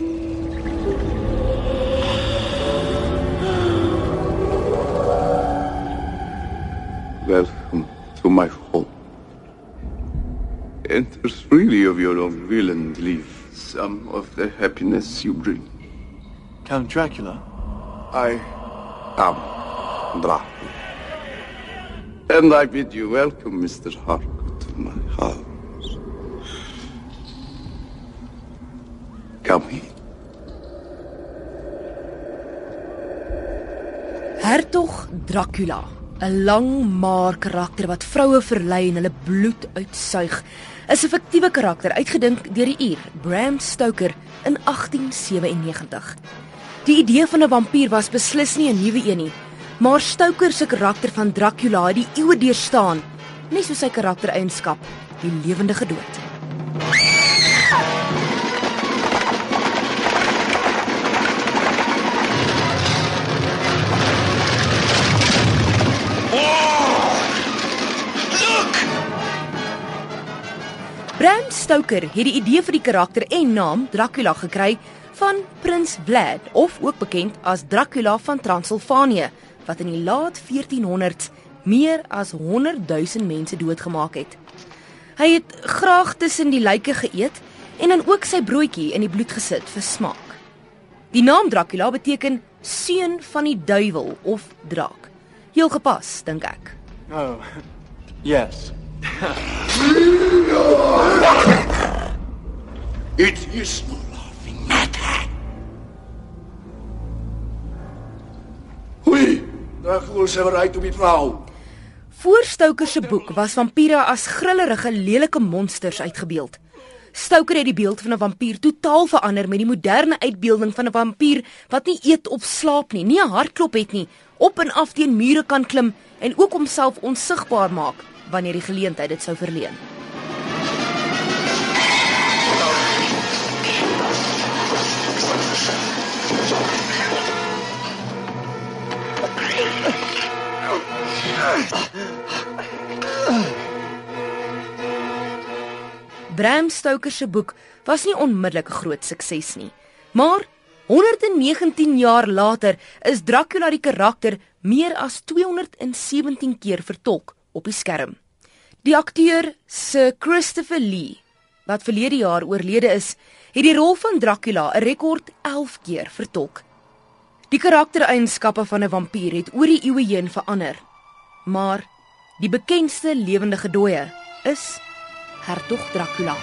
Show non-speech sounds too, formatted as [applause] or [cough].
Welcome to my home. Enter freely of your own will and leave some of the happiness you bring. Count Dracula. I am Dracula. And I bid you welcome, Mr. Harcourt, to my house. Come in. Hertog Dracula, 'n lang maar karakter wat vroue verlei en hulle bloed uitsuig, is 'n fiktiewe karakter uitgedink deur die uur Bram Stoker in 1897. Die idee van 'n vampier was beslis nie 'n nuwe een nie, maar Stoker se karakter van Dracula het die eeue deurstaan, net soos sy karaktereienskap, die lewendige dood. Bram Stoker het die idee vir die karakter en naam Dracula gekry van Prins Vlad of ook bekend as Dracula van Transilvanië wat in die laat 1400s meer as 100 000 mense doodgemaak het. Hy het graag tussen die lyke geëet en dan ook sy broodjie in die bloed gesit vir smaak. Die naam Dracula beteken seun van die duiwel of draak. Heel gepas, dink ek. Oh, [laughs] yes. [laughs] It is no laughing matter. Oei, daar glo sy bereid om die vrou. Voor Stoker se boek was vampiere as grillerige, lelike monsters uitgebeeld. Stoker het die beeld van 'n vampier totaal verander met die moderne uitbeelding van 'n vampier wat nie eet of slaap nie, nie 'n hartklop het nie, op en af teen mure kan klim en ook homself onsigbaar maak wanneer die geleentheid dit sou verleen. Bram Stoker se boek was nie onmiddellik 'n groot sukses nie. Maar 119 jaar later is Dracula die karakter meer as 217 keer vertolk op die skerm. Die akteur Sir Christopher Lee, wat verlede jaar oorlede is, het die rol van Dracula 'n rekord 11 keer vertolk. Die karaktereienskappe van 'n vampier het oor die eeue heen verander. Maar die bekendste lewendige dooie is Hertog Dracula.